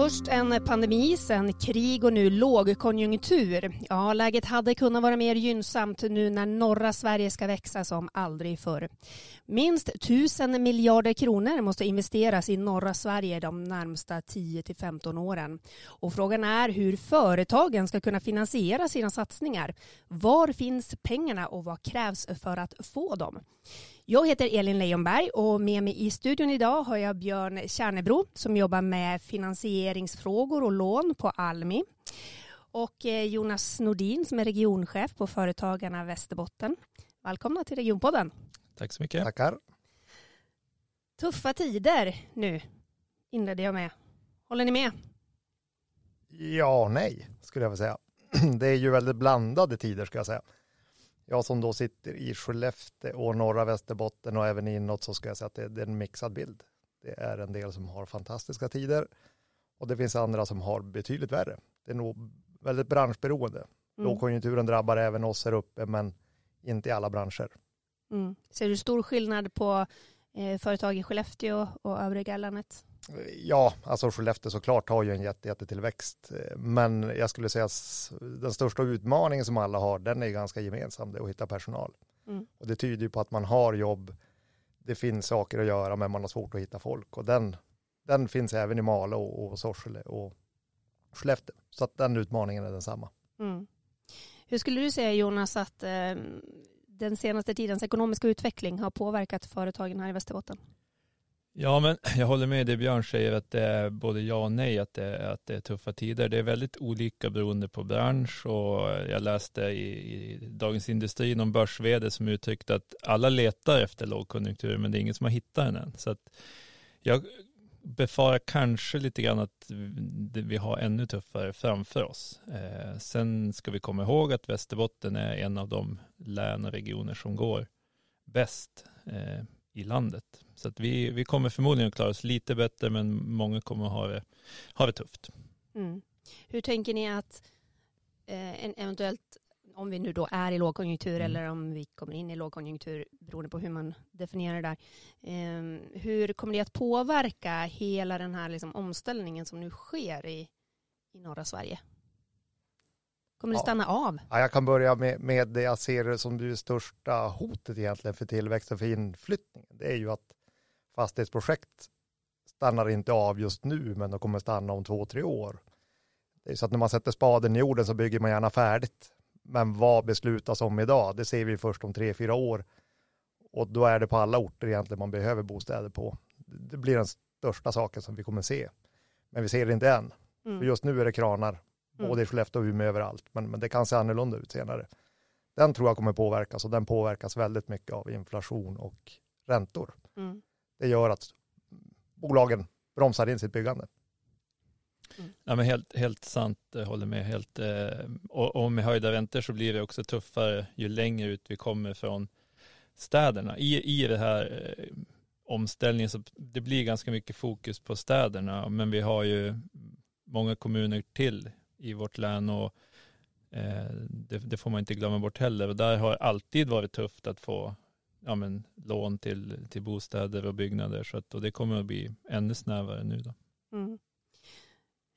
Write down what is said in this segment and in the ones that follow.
Först en pandemi, sen krig och nu lågkonjunktur. Ja, läget hade kunnat vara mer gynnsamt nu när norra Sverige ska växa som aldrig förr. Minst tusen miljarder kronor måste investeras i norra Sverige de närmsta 10 till 15 åren. Och frågan är hur företagen ska kunna finansiera sina satsningar. Var finns pengarna och vad krävs för att få dem? Jag heter Elin Leijonberg och med mig i studion idag har jag Björn Kärnebro som jobbar med finansieringsfrågor och lån på Almi och eh, Jonas Nordin som är regionchef på Företagarna Västerbotten. Välkomna till Regionpodden. Tack så mycket. Tackar. Tuffa tider nu inledde jag med. Håller ni med? Ja, nej, skulle jag vilja säga. Det är ju väldigt blandade tider ska jag säga jag som då sitter i Skellefteå och norra Västerbotten och även inåt så ska jag säga att det, det är en mixad bild. Det är en del som har fantastiska tider och det finns andra som har betydligt värre. Det är nog väldigt branschberoende. Mm. Lågkonjunkturen drabbar även oss här uppe men inte i alla branscher. Mm. Ser du stor skillnad på eh, företag i Skellefteå och övriga landet? Ja, alltså Skellefteå såklart har ju en jätte, jättetillväxt. Men jag skulle säga att den största utmaningen som alla har, den är ganska gemensam, det är att hitta personal. Mm. Och det tyder ju på att man har jobb, det finns saker att göra, men man har svårt att hitta folk. Och den, den finns även i Malå och, Sorsele och Skellefteå. Så att den utmaningen är densamma. Mm. Hur skulle du säga Jonas att eh, den senaste tidens ekonomiska utveckling har påverkat företagen här i Västerbotten? Ja, men jag håller med det Björn säger att det är både ja och nej att det, att det är tuffa tider. Det är väldigt olika beroende på bransch och jag läste i, i Dagens Industri någon börs som uttryckte att alla letar efter lågkonjunktur men det är ingen som har hittat den än. Så att jag befarar kanske lite grann att vi har ännu tuffare framför oss. Eh, sen ska vi komma ihåg att Västerbotten är en av de län och regioner som går bäst eh, i landet. Så att vi, vi kommer förmodligen att klara oss lite bättre men många kommer att ha det, ha det tufft. Mm. Hur tänker ni att eh, en eventuellt, om vi nu då är i lågkonjunktur mm. eller om vi kommer in i lågkonjunktur beroende på hur man definierar det där. Eh, hur kommer det att påverka hela den här liksom, omställningen som nu sker i, i norra Sverige? Kommer det stanna av? Ja, jag kan börja med, med det jag ser som det största hotet egentligen för tillväxt och för inflyttningen. Det är ju att fastighetsprojekt stannar inte av just nu, men de kommer stanna om två, tre år. Det är så att när man sätter spaden i jorden så bygger man gärna färdigt. Men vad beslutas om idag? Det ser vi först om tre, fyra år. Och då är det på alla orter egentligen man behöver bostäder på. Det blir den största saken som vi kommer se. Men vi ser det inte än. Mm. För just nu är det kranar Mm. Både i Skellefteå och Umeå överallt. Men, men det kan se annorlunda ut senare. Den tror jag kommer påverkas och den påverkas väldigt mycket av inflation och räntor. Mm. Det gör att bolagen bromsar in sitt byggande. Mm. Ja, men helt, helt sant, jag håller med helt. Eh, och, och med höjda räntor så blir det också tuffare ju längre ut vi kommer från städerna. I, i det här eh, omställningen så det blir ganska mycket fokus på städerna, men vi har ju många kommuner till i vårt län och eh, det, det, får man inte glömma bort heller. Och där har alltid varit tufft att få ja, men, lån till, till bostäder och byggnader. Så att, och det kommer att bli ännu snävare nu. Då. Mm.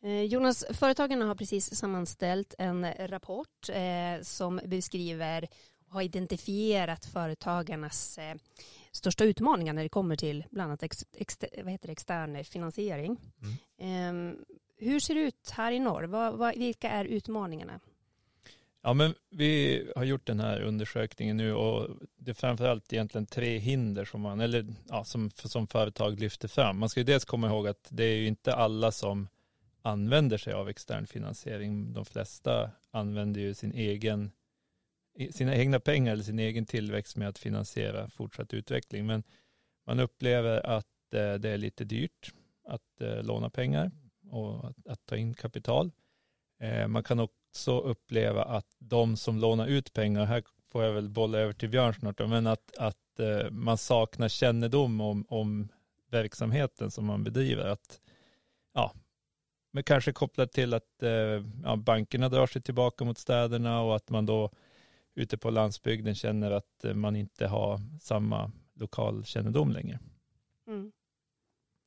Eh, Jonas, företagarna har precis sammanställt en rapport eh, som beskriver och har identifierat företagarnas eh, största utmaningar när det kommer till bland annat ex, ex, vad heter det, extern finansiering. Mm. Eh, hur ser det ut här i norr? Vad, vad, vilka är utmaningarna? Ja, men vi har gjort den här undersökningen nu och det är framförallt egentligen tre hinder som man, eller ja, som, som företag lyfter fram. Man ska ju dels komma ihåg att det är ju inte alla som använder sig av extern finansiering. De flesta använder ju sin egen, sina egna pengar eller sin egen tillväxt med att finansiera fortsatt utveckling. Men man upplever att eh, det är lite dyrt att eh, låna pengar och att, att ta in kapital. Eh, man kan också uppleva att de som lånar ut pengar, här får jag väl bolla över till Björn snart, men att, att eh, man saknar kännedom om, om verksamheten som man bedriver. Att, ja, men kanske kopplat till att eh, ja, bankerna drar sig tillbaka mot städerna och att man då ute på landsbygden känner att eh, man inte har samma lokalkännedom längre. Mm.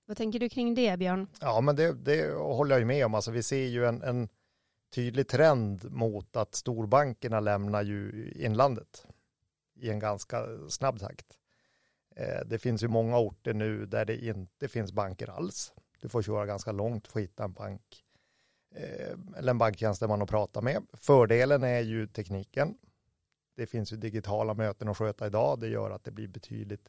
Vad tänker du kring det, Björn? Ja, men det, det håller jag ju med om. Alltså, vi ser ju en, en tydlig trend mot att storbankerna lämnar ju inlandet i en ganska snabb takt. Eh, det finns ju många orter nu där det inte finns banker alls. Du får köra ganska långt för att hitta en bank eh, eller en banktjänsteman att prata med. Fördelen är ju tekniken. Det finns ju digitala möten att sköta idag. Det gör att det blir betydligt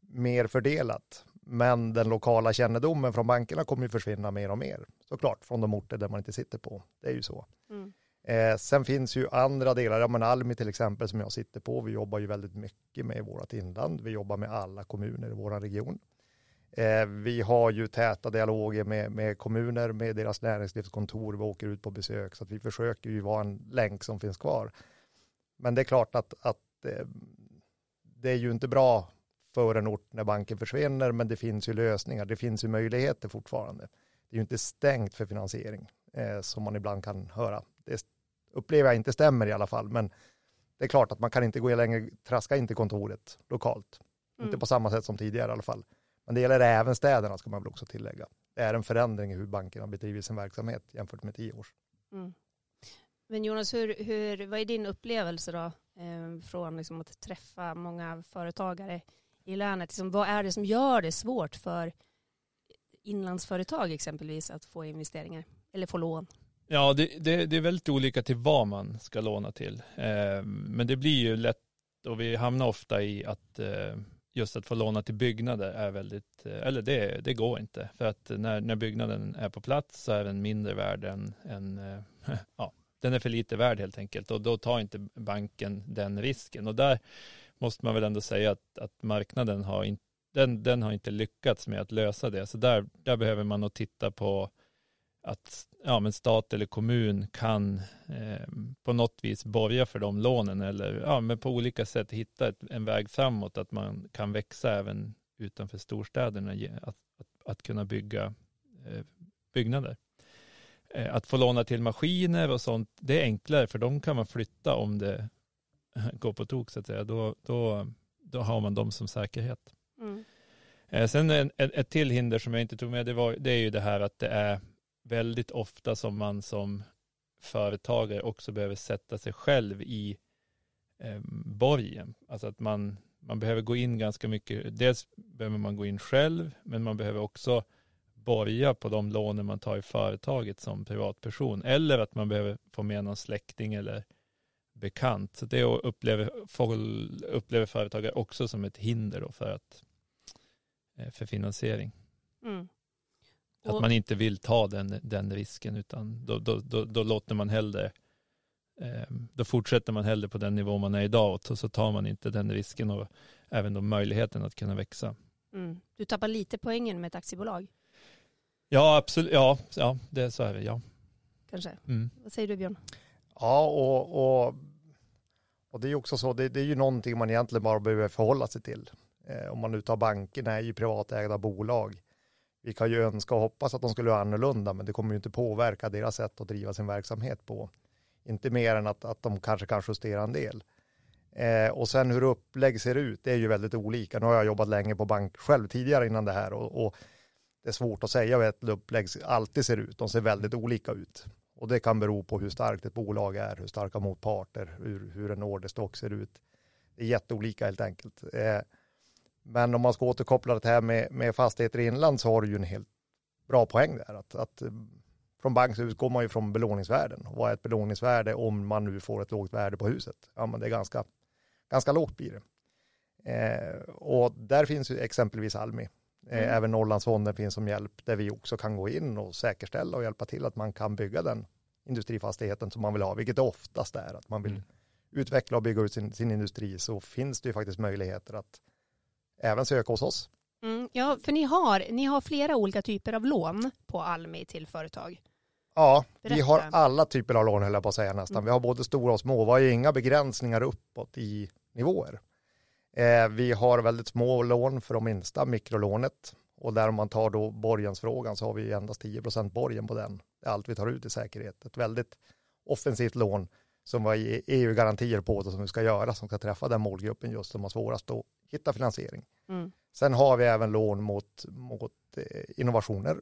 mer fördelat. Men den lokala kännedomen från bankerna kommer ju försvinna mer och mer. Såklart, från de orter där man inte sitter på. Det är ju så. Mm. Eh, sen finns ju andra delar, ja men Almi till exempel som jag sitter på, vi jobbar ju väldigt mycket med vårt inland. Vi jobbar med alla kommuner i vår region. Eh, vi har ju täta dialoger med, med kommuner, med deras näringslivskontor, vi åker ut på besök, så att vi försöker ju vara en länk som finns kvar. Men det är klart att, att eh, det är ju inte bra för en ort när banken försvinner, men det finns ju lösningar, det finns ju möjligheter fortfarande. Det är ju inte stängt för finansiering, eh, som man ibland kan höra. Det upplever jag inte stämmer i alla fall, men det är klart att man kan inte gå längre, traska in till kontoret lokalt. Mm. Inte på samma sätt som tidigare i alla fall. Men det gäller även städerna ska man väl också tillägga. Det är en förändring i hur bankerna bedriver sin verksamhet jämfört med tio år. Mm. Men Jonas, hur, hur, vad är din upplevelse då eh, från liksom att träffa många företagare i länet? Liksom, vad är det som gör det svårt för inlandsföretag exempelvis att få investeringar eller få lån? Ja, det, det, det är väldigt olika till vad man ska låna till. Eh, men det blir ju lätt och vi hamnar ofta i att eh, just att få låna till byggnader är väldigt, eh, eller det, det går inte. För att när, när byggnaden är på plats så är den mindre värd än, än eh, ja, den är för lite värd helt enkelt och då tar inte banken den risken. Och där måste man väl ändå säga att, att marknaden har, in, den, den har inte lyckats med att lösa det. Så där, där behöver man nog titta på att ja, men stat eller kommun kan eh, på något vis borga för de lånen eller ja, men på olika sätt hitta ett, en väg framåt att man kan växa även utanför storstäderna att, att, att kunna bygga eh, byggnader. Eh, att få låna till maskiner och sånt, det är enklare för de kan man flytta om det går på tok så att säga. Då, då, då har man dem som säkerhet. Mm. Eh, sen en, ett till hinder som jag inte tog med, det, var, det är ju det här att det är väldigt ofta som man som företagare också behöver sätta sig själv i eh, borgen. Alltså att man, man behöver gå in ganska mycket. Dels behöver man gå in själv, men man behöver också borga på de lånen man tar i företaget som privatperson. Eller att man behöver få med någon släkting eller bekant. Det upplever, upplever företagare också som ett hinder då för, att, eh, för finansiering. Mm. Att man inte vill ta den, den risken utan då, då, då, då låter man hellre eh, då fortsätter man hellre på den nivå man är idag och så tar man inte den risken och även då möjligheten att kunna växa. Mm. Du tappar lite poängen med ett aktiebolag. Ja, absolut. Ja, ja det, så är det. Ja. Kanske. Mm. Vad säger du Björn? Ja, och, och, och det är ju också så, det, det, är ju någonting man egentligen bara behöver förhålla sig till. Eh, om man nu tar bankerna är ju privatägda bolag vi kan ju önska och hoppas att de skulle vara annorlunda, men det kommer ju inte påverka deras sätt att driva sin verksamhet på. Inte mer än att, att de kanske kan justera en del. Eh, och sen hur upplägg ser ut, det är ju väldigt olika. Nu har jag jobbat länge på bank själv tidigare innan det här och, och det är svårt att säga hur ett upplägg alltid ser ut. De ser väldigt olika ut. Och det kan bero på hur starkt ett bolag är, hur starka motparter, hur, hur en orderstock ser ut. Det är jätteolika helt enkelt. Eh, men om man ska återkoppla det här med, med fastigheter i inland så har du ju en helt bra poäng där. Att, att eh, från bank så utgår man ju från belåningsvärden. Vad är ett belåningsvärde om man nu får ett lågt värde på huset? Ja, men det är ganska, ganska lågt blir det. Eh, och där finns ju exempelvis Almi. Eh, mm. Även Norrlandsfonden finns som hjälp där vi också kan gå in och säkerställa och hjälpa till att man kan bygga den industrifastigheten som man vill ha, vilket det oftast är att man vill mm. utveckla och bygga ut sin, sin industri så finns det ju faktiskt möjligheter att även söka hos oss. Mm, ja, för ni har, ni har flera olika typer av lån på Almi till företag. Ja, Berätta. vi har alla typer av lån höll jag på att säga nästan. Mm. Vi har både stora och små. Vi har ju inga begränsningar uppåt i nivåer. Eh, vi har väldigt små lån för de minsta, mikrolånet. Och där om man tar då borgensfrågan så har vi endast 10% borgen på den. Allt vi tar ut i säkerhet. Ett väldigt offensivt lån som var EU-garantier på det som vi ska göra som ska träffa den målgruppen just som har svårast att hitta finansiering. Mm. Sen har vi även lån mot, mot eh, innovationer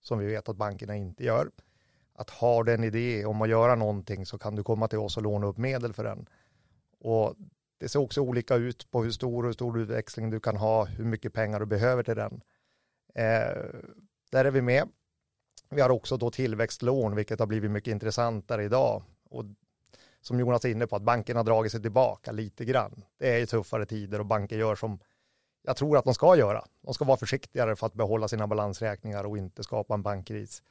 som vi vet att bankerna inte gör. Att har du en idé om att göra någonting så kan du komma till oss och låna upp medel för den. Och det ser också olika ut på hur stor och hur stor utväxling du kan ha, hur mycket pengar du behöver till den. Eh, där är vi med. Vi har också då tillväxtlån, vilket har blivit mycket intressantare idag. Och som Jonas är inne på, att bankerna har dragit sig tillbaka lite grann. Det är ju tuffare tider och banker gör som jag tror att de ska göra. De ska vara försiktigare för att behålla sina balansräkningar och inte skapa en bankkris.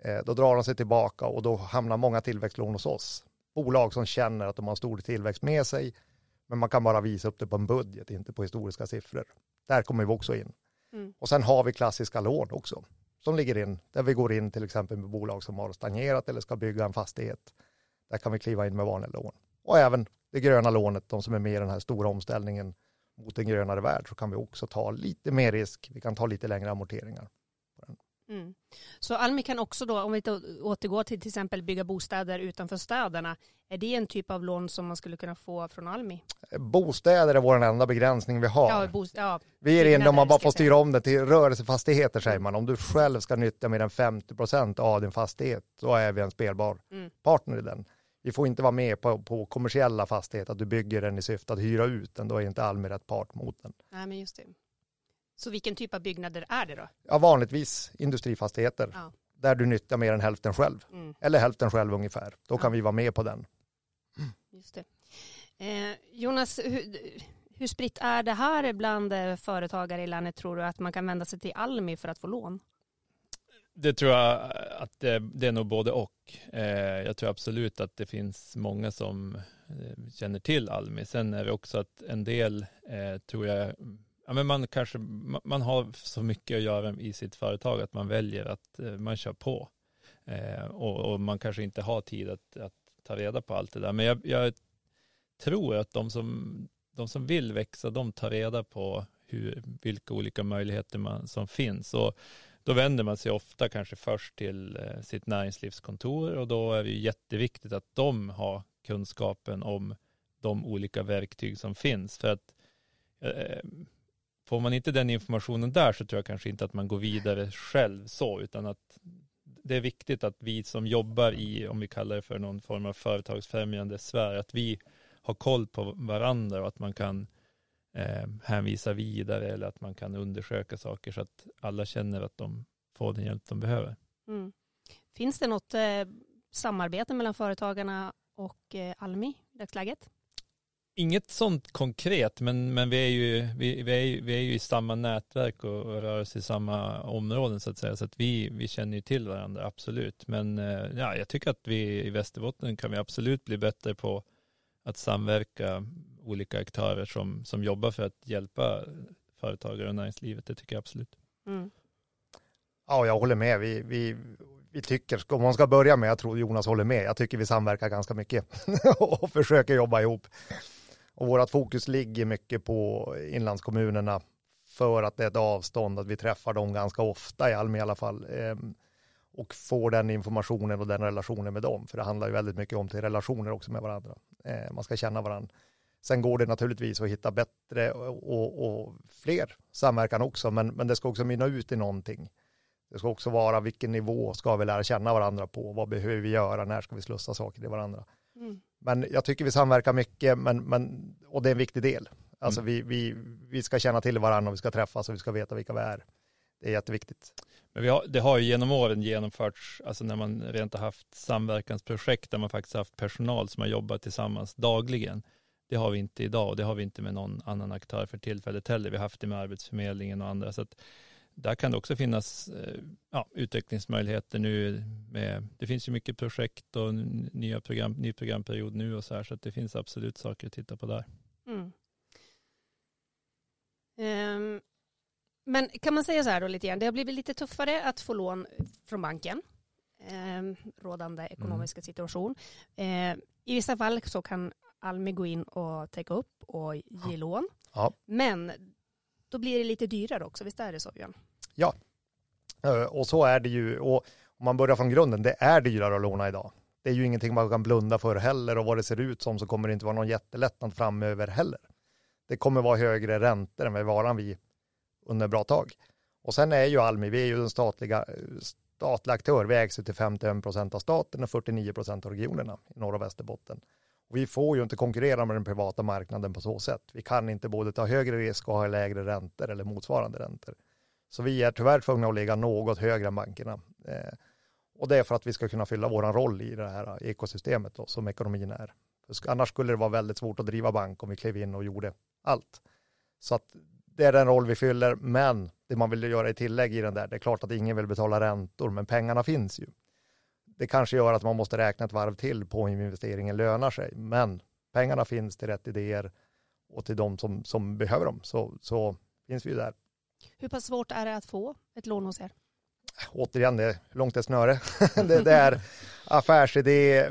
Eh, då drar de sig tillbaka och då hamnar många tillväxtlån hos oss. Bolag som känner att de har stor tillväxt med sig, men man kan bara visa upp det på en budget, inte på historiska siffror. Där kommer vi också in. Mm. Och sen har vi klassiska lån också, som ligger in, där vi går in till exempel med bolag som har stagnerat eller ska bygga en fastighet. Där kan vi kliva in med vanliga lån. Och även det gröna lånet, de som är med i den här stora omställningen mot en grönare värld, så kan vi också ta lite mer risk. Vi kan ta lite längre amorteringar. Mm. Så Almi kan också då, om vi återgår till till exempel bygga bostäder utanför städerna, är det en typ av lån som man skulle kunna få från Almi? Bostäder är vår enda begränsning vi har. Ja, bo, ja, vi är inne om man bara får styra om det till rörelsefastigheter säger man. Om du själv ska nyttja mer än 50 procent av din fastighet, då är vi en spelbar mm. partner i den. Vi får inte vara med på, på kommersiella fastigheter, att du bygger den i syfte att hyra ut den, då är inte Almi rätt part mot den. Nej, men just det. Så vilken typ av byggnader är det då? Ja, vanligtvis industrifastigheter. Ja. Där du nyttjar mer än hälften själv. Mm. Eller hälften själv ungefär. Då ja. kan vi vara med på den. Just det. Eh, Jonas, hur, hur spritt är det här bland eh, företagare i landet tror du att man kan vända sig till Almi för att få lån? Det tror jag att det, det är nog både och. Eh, jag tror absolut att det finns många som eh, känner till Almi. Sen är det också att en del eh, tror jag ja, men man kanske man har så mycket att göra i sitt företag att man väljer att eh, man kör på. Eh, och, och, man kanske inte har tid att, att, ta reda på allt det där. Men jag, jag tror att de som, de som vill växa, de tar reda på hur, vilka olika möjligheter man, som finns. Och då vänder man sig ofta kanske först till eh, sitt näringslivskontor och då är det jätteviktigt att de har kunskapen om de olika verktyg som finns. För att eh, får man inte den informationen där så tror jag kanske inte att man går vidare själv så, utan att det är viktigt att vi som jobbar i, om vi kallar det för någon form av företagsfrämjande sfär, att vi har koll på varandra och att man kan eh, hänvisa vidare eller att man kan undersöka saker så att alla känner att de får den hjälp de behöver. Mm. Finns det något eh, samarbete mellan företagarna och eh, Almi i dagsläget? Inget sånt konkret, men, men vi, är ju, vi, vi, är, vi är ju i samma nätverk och, och rör oss i samma områden så att säga. Så att vi, vi känner ju till varandra, absolut. Men eh, ja, jag tycker att vi i Västerbotten kan vi absolut bli bättre på att samverka olika aktörer som, som jobbar för att hjälpa företagare och näringslivet. Det tycker jag absolut. Mm. Ja, jag håller med. Vi, vi, vi tycker, om man ska börja med, jag tror Jonas håller med, jag tycker vi samverkar ganska mycket och försöker jobba ihop. Och vårt fokus ligger mycket på inlandskommunerna för att det är ett avstånd, att vi träffar dem ganska ofta i Almi i alla fall. Ehm, och får den informationen och den relationen med dem. För det handlar ju väldigt mycket om till relationer också med varandra. Eh, man ska känna varandra. Sen går det naturligtvis att hitta bättre och, och, och, fler samverkan också, men, men det ska också mynna ut i någonting. Det ska också vara vilken nivå ska vi lära känna varandra på, vad behöver vi göra, när ska vi slussa saker till varandra. Mm. Men jag tycker vi samverkar mycket men, men, och det är en viktig del. Alltså mm. vi, vi, vi ska känna till varandra och vi ska träffas och vi ska veta vilka vi är. Det är jätteviktigt. Men vi har, det har ju genom åren genomförts, alltså när man rent har haft samverkansprojekt där man faktiskt haft personal som har jobbat tillsammans dagligen. Det har vi inte idag och det har vi inte med någon annan aktör för tillfället heller. Vi har haft det med Arbetsförmedlingen och andra. Så att där kan det också finnas eh, ja, utvecklingsmöjligheter nu. Med, det finns ju mycket projekt och nya program, ny programperiod nu och så här, så det finns absolut saker att titta på där. Mm. Um, men kan man säga så här då lite grann, det har blivit lite tuffare att få lån från banken, um, rådande mm. ekonomiska mm. situation. Uh, I vissa fall så kan Almi gå in och täcka upp och ge ja. lån. Ja. Men då blir det lite dyrare också, visst är det så Björn? Ja, eh, och så är det ju. Och om man börjar från grunden, det är dyrare att låna idag. Det är ju ingenting man kan blunda för heller och vad det ser ut som så kommer det inte vara någon jättelättnad framöver heller. Det kommer vara högre räntor än vad varan vid under bra tag. Och sen är ju Almi, vi är ju den statliga, aktör, vi ägs till 51 procent av staten och 49 procent av regionerna i norra och Västerbotten. Vi får ju inte konkurrera med den privata marknaden på så sätt. Vi kan inte både ta högre risk och ha lägre räntor eller motsvarande räntor. Så vi är tyvärr tvungna att ligga något högre än bankerna. Eh, och det är för att vi ska kunna fylla vår roll i det här ekosystemet då, som ekonomin är. Annars skulle det vara väldigt svårt att driva bank om vi klev in och gjorde allt. Så att det är den roll vi fyller, men det man vill göra i tillägg i den där, det är klart att ingen vill betala räntor, men pengarna finns ju. Det kanske gör att man måste räkna ett varv till på om investeringen lönar sig, men pengarna finns till rätt idéer och till de som, som behöver dem, så, så finns vi ju där. Hur pass svårt är det att få ett lån hos er? Återigen, det är långt är snöre. det, det är affärsidé,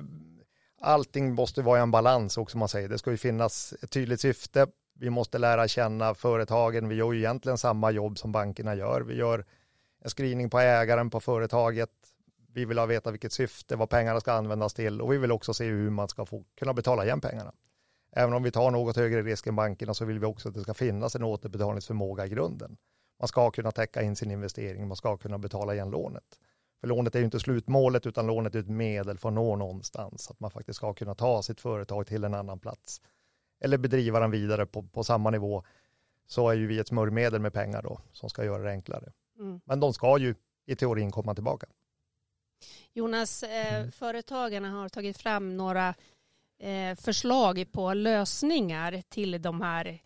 allting måste vara i en balans också, man säger. Det ska ju finnas ett tydligt syfte. Vi måste lära känna företagen. Vi gör ju egentligen samma jobb som bankerna gör. Vi gör en screening på ägaren på företaget. Vi vill ha veta vilket syfte, vad pengarna ska användas till och vi vill också se hur man ska få kunna betala igen pengarna. Även om vi tar något högre risk än bankerna så vill vi också att det ska finnas en återbetalningsförmåga i grunden. Man ska kunna täcka in sin investering, man ska kunna betala igen lånet. För lånet är ju inte slutmålet utan lånet är ett medel för att nå någonstans. Att man faktiskt ska kunna ta sitt företag till en annan plats. Eller bedriva den vidare på, på samma nivå. Så är ju vi ett smörjmedel med pengar då som ska göra det enklare. Mm. Men de ska ju i teorin komma tillbaka. Jonas, eh, mm. företagarna har tagit fram några eh, förslag på lösningar till de här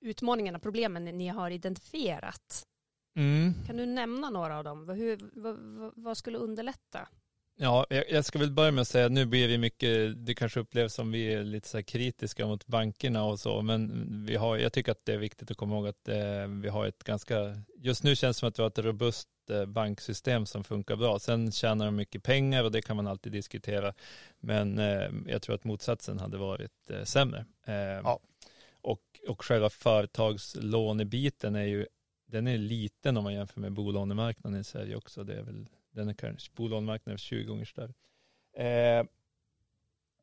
utmaningarna, problemen ni har identifierat. Mm. Kan du nämna några av dem? Hur, vad, vad, skulle underlätta? Ja, jag ska väl börja med att säga att nu blir vi mycket, det kanske upplevs som vi är lite så kritiska mot bankerna och så, men vi har, jag tycker att det är viktigt att komma ihåg att eh, vi har ett ganska, just nu känns det som att vi har ett robust eh, banksystem som funkar bra. Sen tjänar de mycket pengar och det kan man alltid diskutera, men eh, jag tror att motsatsen hade varit eh, sämre. Ja. och, och själva företagslånebiten är ju den är liten om man jämför med bolånemarknaden i Sverige också. Det är väl, den är kanske, bolånemarknaden är 20 gånger större. Eh,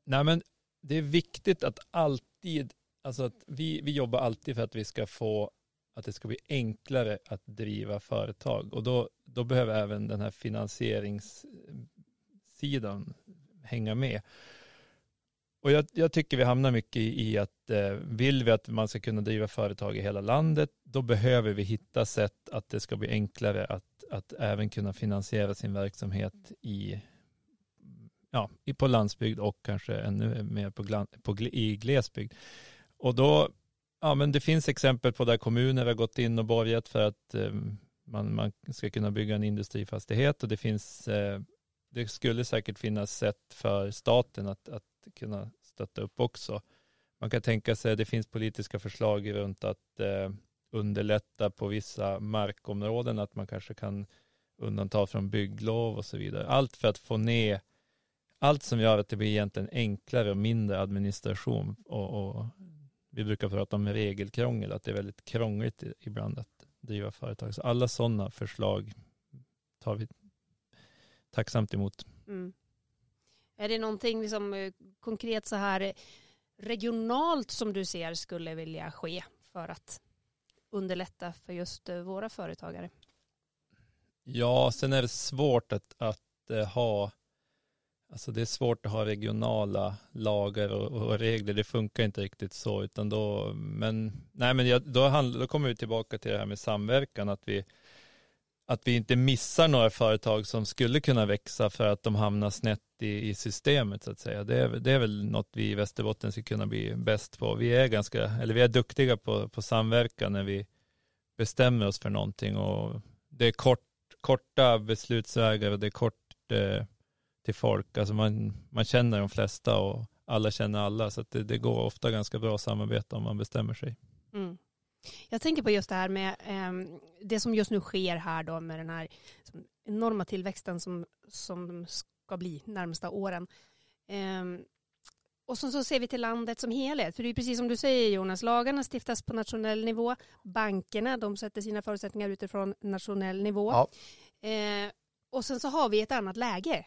nej men det är viktigt att alltid, alltså att vi, vi jobbar alltid för att vi ska få, att det ska bli enklare att driva företag och då, då behöver även den här finansieringssidan hänga med. Och jag, jag, tycker vi hamnar mycket i, att eh, vill vi att man ska kunna driva företag i hela landet, då behöver vi hitta sätt att det ska bli enklare att, att även kunna finansiera sin verksamhet i, ja, på landsbygd och kanske ännu mer på, på, i glesbygd. Och då, ja men det finns exempel på där kommuner har gått in och borgat för att eh, man, man ska kunna bygga en industrifastighet och det finns eh, det skulle säkert finnas sätt för staten att, att kunna stötta upp också. Man kan tänka sig, det finns politiska förslag runt att eh, underlätta på vissa markområden, att man kanske kan undanta från bygglov och så vidare. Allt för att få ner allt som gör att det blir egentligen enklare och mindre administration. Och, och vi brukar prata om regelkrångel, att det är väldigt krångligt ibland att driva företag. Så alla sådana förslag tar vi tacksamt emot. Mm. Är det någonting liksom, eh, konkret så här eh, regionalt som du ser skulle vilja ske för att underlätta för just eh, våra företagare? Ja, sen är det svårt att, att ha Alltså det är svårt att ha regionala lagar och, och, regler. Det funkar inte riktigt så. Utan då, men nej, men jag, då, handl, då kommer vi tillbaka till det här med samverkan. Att vi, att vi inte missar några företag som skulle kunna växa för att de hamnar snett i, i systemet så att säga. Det är, det är väl något vi i Västerbotten ska kunna bli bäst på. Vi är ganska, eller vi är duktiga på, på samverkan när vi bestämmer oss för någonting och det är kort, korta beslutsvägar och det är kort eh, till folk. Alltså man, man känner de flesta och alla känner alla så att det, det går ofta ganska bra att samarbeta om man bestämmer sig. Mm. Jag tänker på just det här med eh, det som just nu sker här då med den här enorma tillväxten som, som ska bli närmsta åren. Eh, och så, så ser vi till landet som helhet. För det är precis som du säger Jonas, lagarna stiftas på nationell nivå. Bankerna de sätter sina förutsättningar utifrån nationell nivå. Ja. Eh, och sen så har vi ett annat läge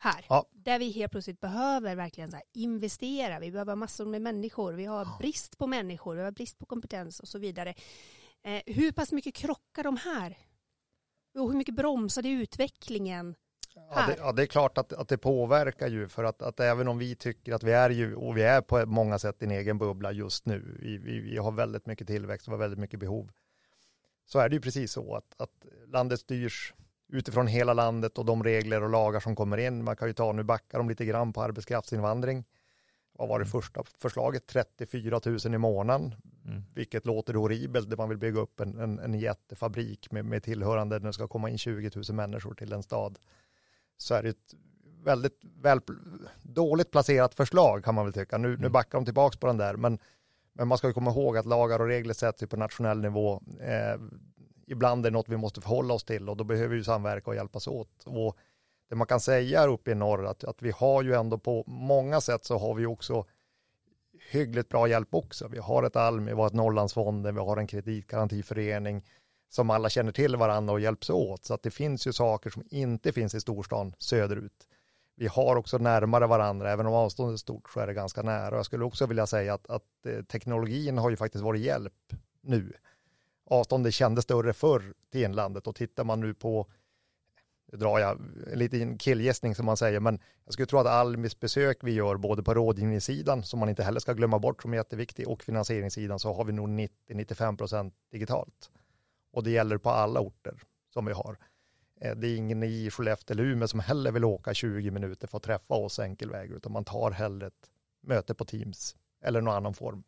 här. Ja. Där vi helt plötsligt behöver verkligen så investera. Vi behöver massor med människor. Vi har brist på människor, vi har brist på kompetens och så vidare. Eh, hur pass mycket krockar de här? Och hur mycket bromsar det utvecklingen? Ja det, ja, det är klart att, att det påverkar ju för att, att även om vi tycker att vi är ju, och vi är på många sätt i en egen bubbla just nu, vi, vi, vi har väldigt mycket tillväxt och väldigt mycket behov, så är det ju precis så att, att landet styrs utifrån hela landet och de regler och lagar som kommer in. Man kan ju ta, nu backar de lite grann på arbetskraftsinvandring. Vad var det mm. första förslaget? 34 000 i månaden, mm. vilket låter horribelt. Man vill bygga upp en, en, en jättefabrik med, med tillhörande, när det ska komma in 20 000 människor till en stad. Så är det ett väldigt väl, dåligt placerat förslag kan man väl tycka. Nu, mm. nu backar de tillbaka på den där, men, men man ska ju komma ihåg att lagar och regler sätts på nationell nivå. Eh, ibland är det något vi måste förhålla oss till och då behöver vi samverka och hjälpas åt. Och det man kan säga uppe i norr att, att vi har ju ändå på många sätt så har vi också hyggligt bra hjälp också. Vi har ett Almi, vi har ett Norrlandsfonden, vi har en kreditgarantiförening som alla känner till varandra och hjälps åt. Så att det finns ju saker som inte finns i storstan söderut. Vi har också närmare varandra, även om avståndet är stort så är det ganska nära. Jag skulle också vilja säga att, att eh, teknologin har ju faktiskt varit hjälp nu avståndet kändes större förr till inlandet och tittar man nu på, nu drar jag en liten killgissning som man säger, men jag skulle tro att Almis besök vi gör både på rådgivningssidan, som man inte heller ska glömma bort som är jätteviktig, och finansieringssidan så har vi nog 90-95% digitalt. Och det gäller på alla orter som vi har. Eh, det är ingen i Skellefteå eller Umeå som heller vill åka 20 minuter för att träffa oss enkelväg, utan man tar hellre ett möte på Teams eller någon annan form.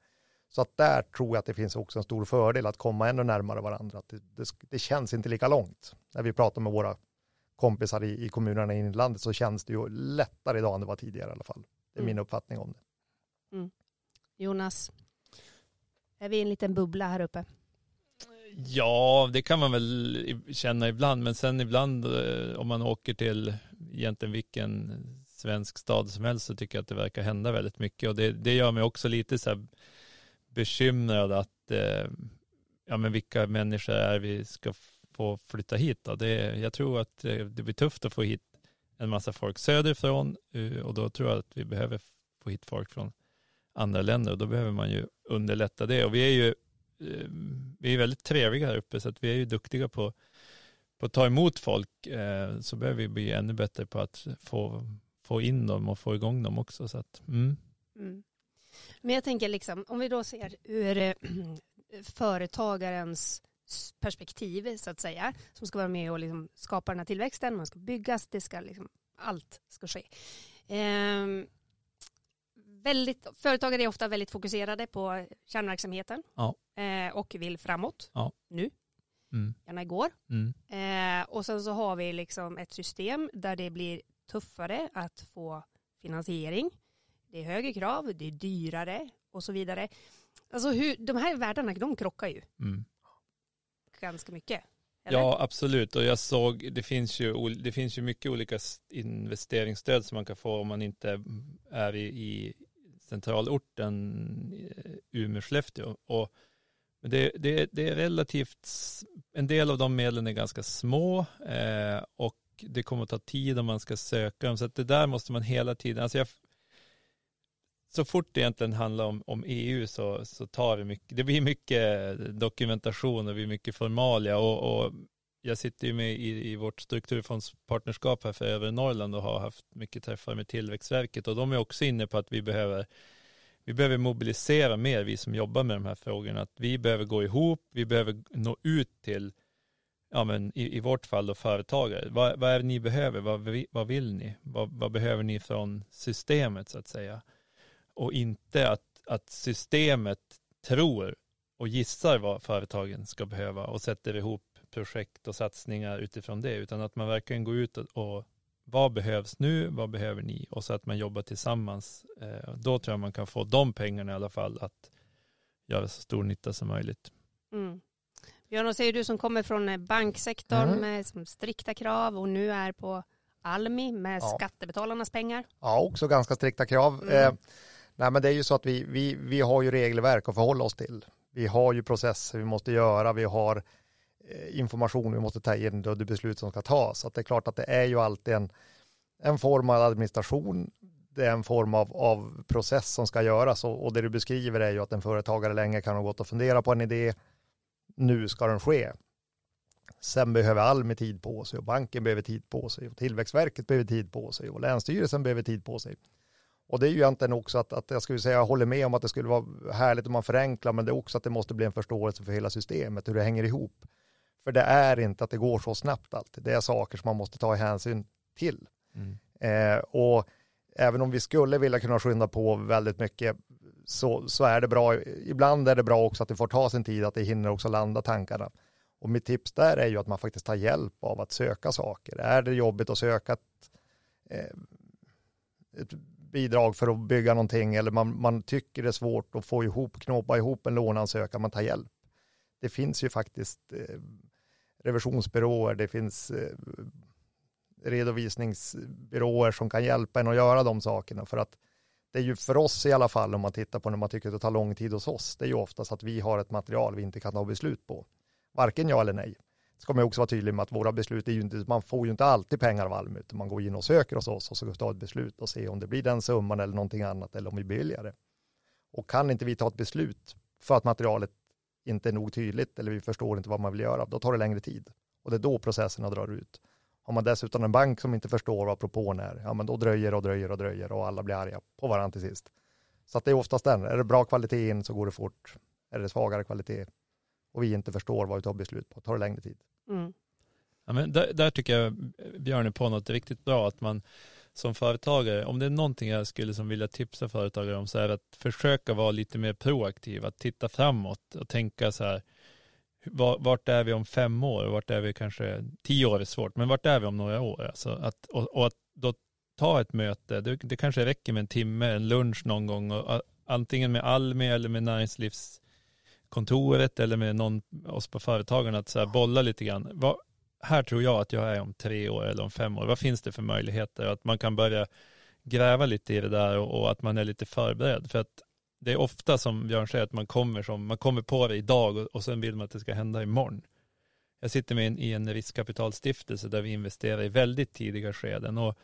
Så att där tror jag att det finns också en stor fördel att komma ännu närmare varandra. Det, det, det känns inte lika långt. När vi pratar med våra kompisar i, i kommunerna i inlandet så känns det ju lättare idag än det var tidigare i alla fall. Det är mm. min uppfattning om det. Mm. Jonas, är vi i en liten bubbla här uppe? Ja, det kan man väl känna ibland, men sen ibland eh, om man åker till egentligen vilken svensk stad som helst så tycker jag att det verkar hända väldigt mycket och det, det gör mig också lite så här bekymrad att eh, ja, men vilka människor är vi ska få flytta hit. Då? Det, jag tror att eh, det blir tufft att få hit en massa folk söderifrån eh, och då tror jag att vi behöver få hit folk från andra länder och då behöver man ju underlätta det. Och vi är ju eh, vi är väldigt trevliga här uppe så att vi är ju duktiga på, på att ta emot folk så behöver vi bli ännu bättre på att få, få in dem och få igång dem också. Så att, mm. Mm. Men jag tänker liksom, om vi då ser ur eh, företagarens perspektiv så att säga, som ska vara med och liksom skapa den här tillväxten, man ska byggas, det ska liksom, allt ska ske. Eh, väldigt, företagare är ofta väldigt fokuserade på kärnverksamheten ja. eh, och vill framåt ja. nu, mm. gärna igår. Mm. Eh, och sen så har vi liksom ett system där det blir tuffare att få finansiering det är högre krav, det är dyrare och så vidare. Alltså hur, de här världarna, de krockar ju. Mm. Ganska mycket. Eller? Ja, absolut. Och jag såg, det finns, ju, det finns ju mycket olika investeringsstöd som man kan få om man inte är i, i centralorten eh, Umeå-Skellefteå. Och det, det, det, är relativt, en del av de medlen är ganska små eh, och det kommer att ta tid om man ska söka dem. Så att det där måste man hela tiden, alltså jag, så fort det egentligen handlar om, om EU så, så tar det mycket, det blir mycket eh, dokumentation och det blir mycket formalia och, och jag sitter ju med i, i vårt strukturfondspartnerskap här för övre Norrland och har haft mycket träffar med Tillväxtverket och de är också inne på att vi behöver vi behöver mobilisera mer, vi som jobbar med de här frågorna, att vi behöver gå ihop, vi behöver nå ut till, ja men i, i vårt fall då företagare. Vad, vad är det ni behöver? Vad, vad vill ni? Vad, vad behöver ni från systemet så att säga? Och inte att, att systemet tror och gissar vad företagen ska behöva och sätter ihop projekt och satsningar utifrån det, utan att man verkligen går ut och, och vad behövs nu, vad behöver ni? Och så att man jobbar tillsammans. Eh, då tror jag man kan få de pengarna i alla fall att göra så stor nytta som möjligt. Mm. Björn, vad säger du som kommer från eh, banksektorn mm. med strikta krav och nu är på Almi med ja. skattebetalarnas pengar? Ja, också ganska strikta krav. Mm. Eh, Nej, men det är ju så att vi, vi, vi har ju regelverk att förhålla oss till. Vi har ju processer vi måste göra, vi har eh, information vi måste ta in och det beslut som ska tas. Så det är klart att det är ju alltid en, en form av administration, det är en form av, av process som ska göras och, och det du beskriver är ju att en företagare länge kan ha gått och fundera på en idé. nu ska den ske. Sen behöver Almi tid på sig och banken behöver tid på sig och Tillväxtverket behöver tid på sig och Länsstyrelsen behöver tid på sig. Och det är ju egentligen också att, att jag skulle säga, jag håller med om att det skulle vara härligt om man förenklar, men det är också att det måste bli en förståelse för hela systemet, hur det hänger ihop. För det är inte att det går så snabbt alltid. Det är saker som man måste ta hänsyn till. Mm. Eh, och även om vi skulle vilja kunna skynda på väldigt mycket så, så är det bra. Ibland är det bra också att det får ta sin tid, att det hinner också landa tankarna. Och mitt tips där är ju att man faktiskt tar hjälp av att söka saker. Är det jobbigt att söka ett, eh, ett bidrag för att bygga någonting eller man, man tycker det är svårt att få ihop, knåpa ihop en låneansökan, man tar hjälp. Det finns ju faktiskt eh, revisionsbyråer, det finns eh, redovisningsbyråer som kan hjälpa en att göra de sakerna för att det är ju för oss i alla fall om man tittar på när man tycker att det tar lång tid hos oss, det är ju oftast att vi har ett material vi inte kan ta beslut på. Varken ja eller nej. Ska man också vara tydlig med att våra beslut är ju inte, man får ju inte alltid pengar av Almi, utan man går in och söker hos oss och så ska vi ta ett beslut och se om det blir den summan eller någonting annat eller om vi beviljar det. Och kan inte vi ta ett beslut för att materialet inte är nog tydligt eller vi förstår inte vad man vill göra, då tar det längre tid. Och det är då processerna drar ut. Har man dessutom en bank som inte förstår vad propån är, ja men då dröjer och dröjer och dröjer och alla blir arga på varandra till sist. Så att det är oftast den, är det bra kvalitet in så går det fort, är det svagare kvalitet och vi inte förstår vad vi tar beslut på, tar det längre tid. Mm. Ja, men där, där, tycker jag eh, Björn är på något riktigt bra, att man som företagare, om det är någonting jag skulle som vilja tipsa företagare om så är det att försöka vara lite mer proaktiv, att titta framåt och tänka så här, vart är vi om fem år, vart är vi kanske, tio år är svårt, men vart är vi om några år? Alltså att, och, och att då ta ett möte, det, det, kanske räcker med en timme, en lunch någon gång, och, antingen med Almi eller med näringslivs, kontoret eller med någon, oss på företagen, att så här bolla lite grann. Vad, här tror jag att jag är om tre år eller om fem år. Vad finns det för möjligheter? Att man kan börja gräva lite i det där och, och att man är lite förberedd. För att det är ofta som Björn säger att man kommer, som, man kommer på det idag och, och sen vill man att det ska hända imorgon. Jag sitter med en, i en riskkapitalstiftelse där vi investerar i väldigt tidiga skeden och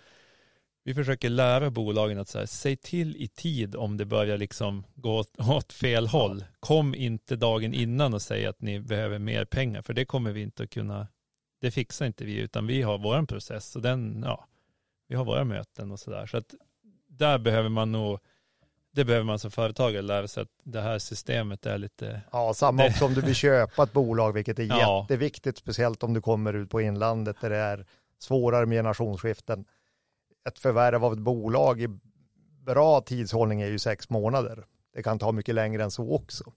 vi försöker lära bolagen att så här, säg till i tid om det börjar liksom gå åt, åt fel håll. Kom inte dagen innan och säg att ni behöver mer pengar, för det kommer vi inte att kunna, det fixar inte vi, utan vi har vår process och den, ja, vi har våra möten och sådär. Så att där behöver man nog det behöver man som företagare lära sig att det här systemet är lite... Ja, samma också om du vill köpa ett bolag, vilket är ja. jätteviktigt, speciellt om du kommer ut på inlandet där det är svårare med generationsskiften. Ett förvärv av ett bolag i bra tidshållning är ju sex månader. Det kan ta mycket längre än så också.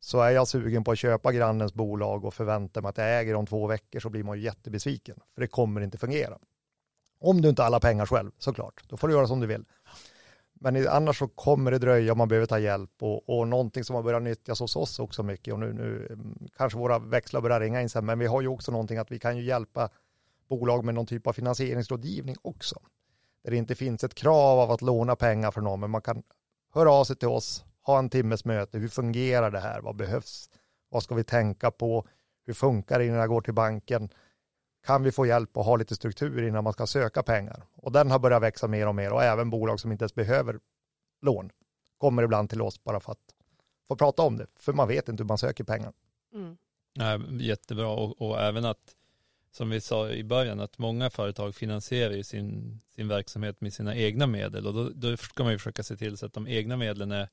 Så är jag sugen på att köpa grannens bolag och förväntar mig att jag äger om två veckor så blir man ju jättebesviken, för det kommer inte fungera. Om du inte har alla pengar själv, såklart. Då får du göra som du vill. Men annars så kommer det dröja om man behöver ta hjälp och, och någonting som har börjat nyttjas hos oss också mycket och nu, nu mm, kanske våra växlar börjar ringa in sen, men vi har ju också någonting att vi kan ju hjälpa bolag med någon typ av finansieringsrådgivning också. Där det inte finns ett krav av att låna pengar för någon, men man kan höra av sig till oss, ha en timmes möte, hur fungerar det här, vad behövs, vad ska vi tänka på, hur funkar det innan jag går till banken, kan vi få hjälp och ha lite struktur innan man ska söka pengar. Och den har börjat växa mer och mer och även bolag som inte ens behöver lån kommer ibland till oss bara för att få prata om det, för man vet inte hur man söker pengar. Mm. Ja, jättebra och, och, även att, som vi sa i början, att många företag finansierar ju sin, sin verksamhet med sina egna medel och då, då ska man ju försöka se till så att de egna medlen är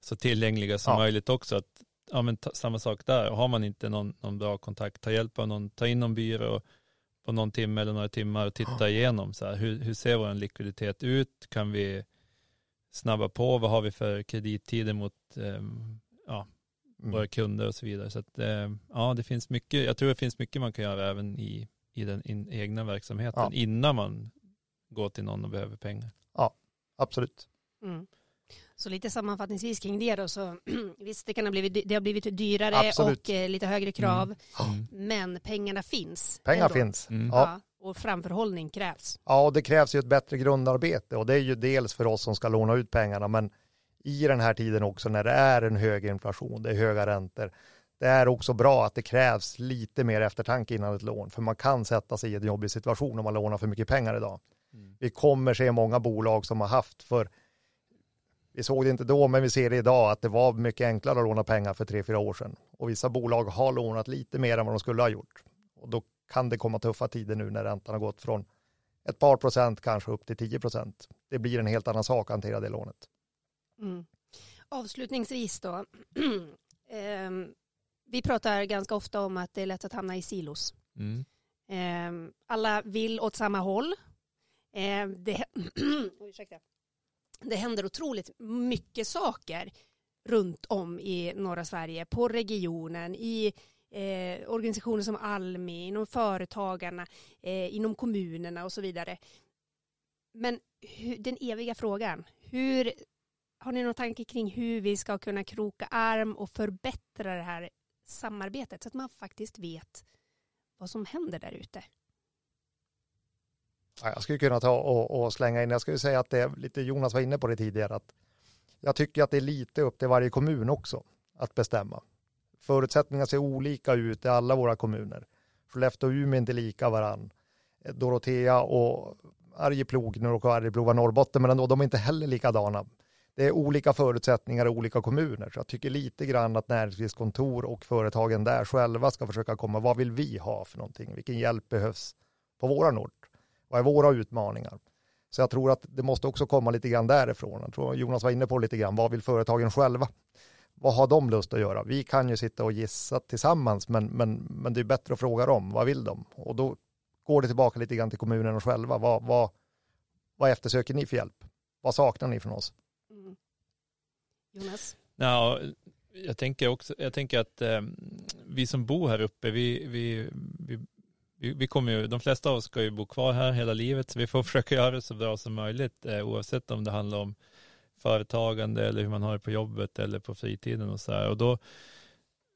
så tillgängliga som ja. möjligt också. Att ja, men samma sak där. Har man inte någon, någon bra kontakt, ta hjälp av någon, ta in någon byrå på någon timme eller några timmar och titta igenom. Så här, hur, hur ser vår likviditet ut? Kan vi snabba på? Vad har vi för kredittider mot eh, ja. Våra kunder och så vidare. Så att, eh, ja, det finns mycket, jag tror det finns mycket man kan göra även i, i den in, egna verksamheten ja. innan man går till någon och behöver pengar. Ja, absolut. Mm. Så lite sammanfattningsvis kring det då, så visst det kan ha blivit, det har blivit dyrare Absolut. och eh, lite högre krav, mm. men pengarna finns. Pengar ändå. finns. Mm. Ja. Och framförhållning krävs. Ja, och det krävs ju ett bättre grundarbete och det är ju dels för oss som ska låna ut pengarna, men i den här tiden också när det är en hög inflation, det är höga räntor, det är också bra att det krävs lite mer eftertanke innan ett lån, för man kan sätta sig i en jobbig situation om man lånar för mycket pengar idag. Mm. Vi kommer se många bolag som har haft för vi såg det inte då, men vi ser det idag att det var mycket enklare att låna pengar för tre, fyra år sedan. och vissa bolag har lånat lite mer än vad de skulle ha gjort. Och då kan det komma tuffa tider nu när räntan har gått från ett par procent kanske upp till 10 procent. Det blir en helt annan sak att hantera det lånet. Mm. Avslutningsvis då. Ehm, vi pratar ganska ofta om att det är lätt att hamna i silos. Mm. Ehm, alla vill åt samma håll. Ehm, det, det händer otroligt mycket saker runt om i norra Sverige, på regionen, i eh, organisationer som Almi, inom företagarna, eh, inom kommunerna och så vidare. Men hur, den eviga frågan, hur, har ni någon tanke kring hur vi ska kunna kroka arm och förbättra det här samarbetet så att man faktiskt vet vad som händer där ute? jag skulle kunna ta och, och, slänga in, jag skulle säga att det är lite, Jonas var inne på det tidigare, att jag tycker att det är lite upp till varje kommun också att bestämma. Förutsättningarna ser olika ut i alla våra kommuner. Skellefteå och Umeå är inte lika varann. Dorotea och Arjeplog, nu råkar Arjeplog vara Norrbotten, men ändå, de är inte heller likadana. Det är olika förutsättningar i olika kommuner, så jag tycker lite grann att näringslivskontor och företagen där själva ska försöka komma, vad vill vi ha för någonting? Vilken hjälp behövs på våran ort? Vad är våra utmaningar? Så jag tror att det måste också komma lite grann därifrån. Jag tror Jonas var inne på lite grann, vad vill företagen själva? Vad har de lust att göra? Vi kan ju sitta och gissa tillsammans, men, men, men det är bättre att fråga dem, vad vill de? Och då går det tillbaka lite grann till kommunerna själva. Vad, vad, vad eftersöker ni för hjälp? Vad saknar ni från oss? Jonas? Ja, jag tänker också, jag tänker att eh, vi som bor här uppe, vi, vi, vi vi, vi kommer ju, de flesta av oss ska ju bo kvar här hela livet, så vi får försöka göra det så bra som möjligt, eh, oavsett om det handlar om företagande eller hur man har det på jobbet eller på fritiden och så här. Och då,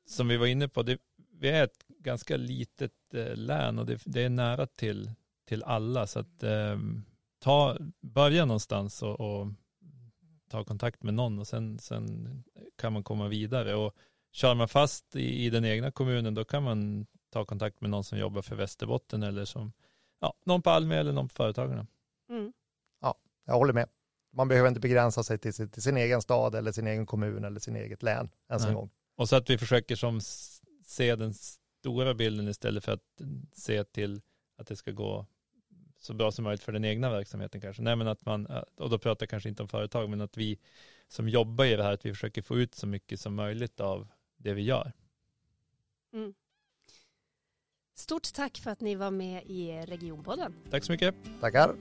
som vi var inne på, det, vi är ett ganska litet eh, län och det, det, är nära till, till alla, så att eh, ta, börja någonstans och, och ta kontakt med någon och sen, sen kan man komma vidare. Och kör man fast i, i den egna kommunen, då kan man ta kontakt med någon som jobbar för Västerbotten eller som ja, någon på Almi eller någon på Företagarna. Mm. Ja, jag håller med. Man behöver inte begränsa sig till sin, till sin egen stad eller sin egen kommun eller sin eget län ens Nej. en gång. Och så att vi försöker som se den stora bilden istället för att se till att det ska gå så bra som möjligt för den egna verksamheten kanske. Nej, men att man, och då pratar jag kanske inte om företag, men att vi som jobbar i det här, att vi försöker få ut så mycket som möjligt av det vi gör. Mm. Stort tack för att ni var med i Regionpodden. Tack så mycket. Tackar.